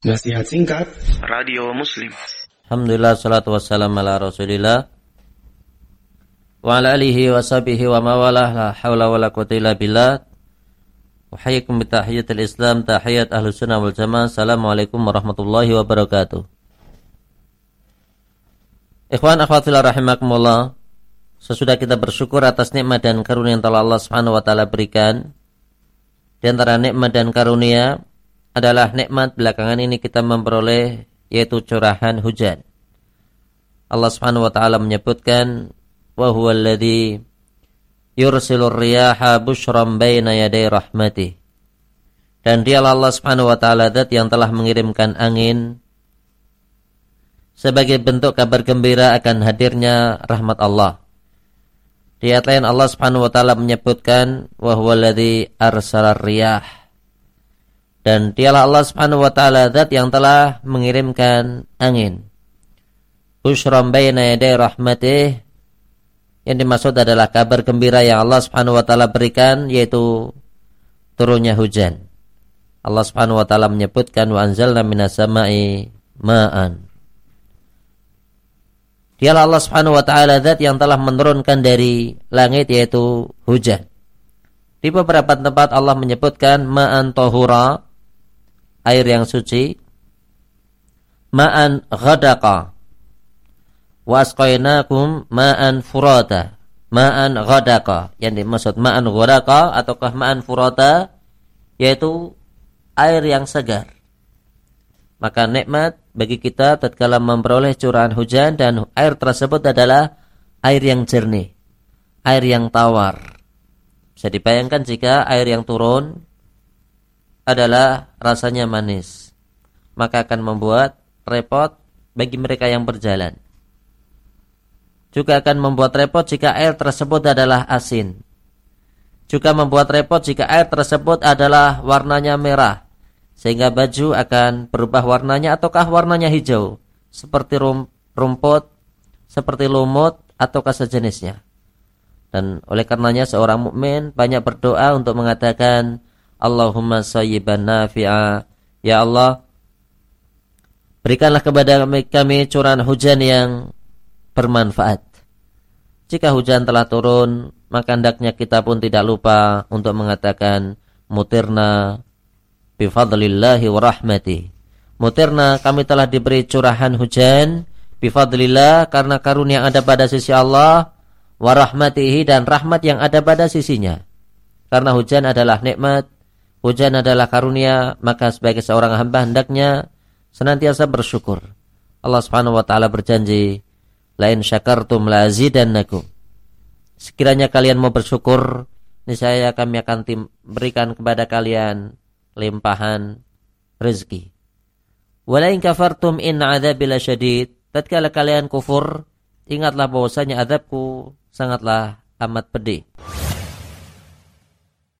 Nasihat singkat. Radio Muslim. Alhamdulillah salatu wassalamu ala rasulillah. Wa ala alihi wa sahbihi wa mawalah la hawla wa la quwata illa billah. Uhayikum bitahiyatil islam tahiyat ahlu sunnah wal jamaah. Assalamualaikum warahmatullahi wabarakatuh. Ikhwan akhwatillah rahimakumullah. Sesudah kita bersyukur atas nikmat dan karunia yang telah Allah subhanahu wa ta'ala berikan. Di antara nikmat dan karunia adalah nikmat belakangan ini kita memperoleh yaitu curahan hujan. Allah Subhanahu wa taala menyebutkan wa huwa alladhi yursilur riyaha bushran baina yaday rahmatih. Dan dialah Allah Subhanahu wa taala zat yang telah mengirimkan angin sebagai bentuk kabar gembira akan hadirnya rahmat Allah. Di ayat lain Allah Subhanahu wa taala menyebutkan wa huwa alladhi arsalar riyah dan dialah Allah Subhanahu wa taala zat yang telah mengirimkan angin. Ushram baina yaday rahmatih yang dimaksud adalah kabar gembira yang Allah Subhanahu wa taala berikan yaitu turunnya hujan. Allah Subhanahu wa taala menyebutkan wa anzalna minas sama'i ma'an. Dialah Allah Subhanahu wa taala zat yang telah menurunkan dari langit yaitu hujan. Di beberapa tempat Allah menyebutkan ma'an tahura air yang suci ma'an ghadaqa wa asqainakum ma'an furata ma'an ghadaqa. Yang dimaksud ma'an ghadaqa ataukah ma'an furata yaitu air yang segar. Maka nikmat bagi kita tatkala memperoleh curahan hujan dan air tersebut adalah air yang jernih air yang tawar. Bisa dibayangkan jika air yang turun adalah rasanya manis. Maka akan membuat repot bagi mereka yang berjalan. Juga akan membuat repot jika air tersebut adalah asin. Juga membuat repot jika air tersebut adalah warnanya merah. Sehingga baju akan berubah warnanya ataukah warnanya hijau. Seperti rumput, seperti lumut, ataukah sejenisnya. Dan oleh karenanya seorang mukmin banyak berdoa untuk mengatakan Allahumma sayyiban nafi'a. Ya Allah, berikanlah kepada kami curahan hujan yang bermanfaat. Jika hujan telah turun, maka hendaknya kita pun tidak lupa untuk mengatakan mutirna bifadlillahi wa rahmati. Mutirna kami telah diberi curahan hujan bifadlillah karena karunia yang ada pada sisi Allah wa rahmatihi dan rahmat yang ada pada sisinya. Karena hujan adalah nikmat Hujan adalah karunia, maka sebagai seorang hamba hendaknya senantiasa bersyukur. Allah Subhanahu wa taala berjanji, "Lain syakartum la azidannakum." Sekiranya kalian mau bersyukur, niscaya kami akan tim, berikan kepada kalian limpahan rezeki. Walain kafartum in adzabil syadid. Tatkala kalian kufur, ingatlah bahwasanya azabku sangatlah amat pedih.